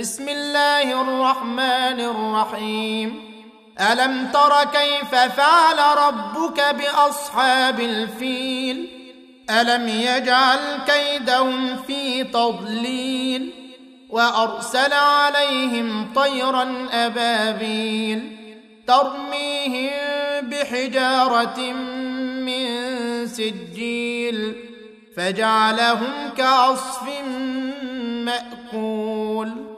بسم الله الرحمن الرحيم الم تر كيف فعل ربك باصحاب الفيل الم يجعل كيدهم في تضليل وارسل عليهم طيرا ابابيل ترميهم بحجاره من سجيل فجعلهم كعصف ماكول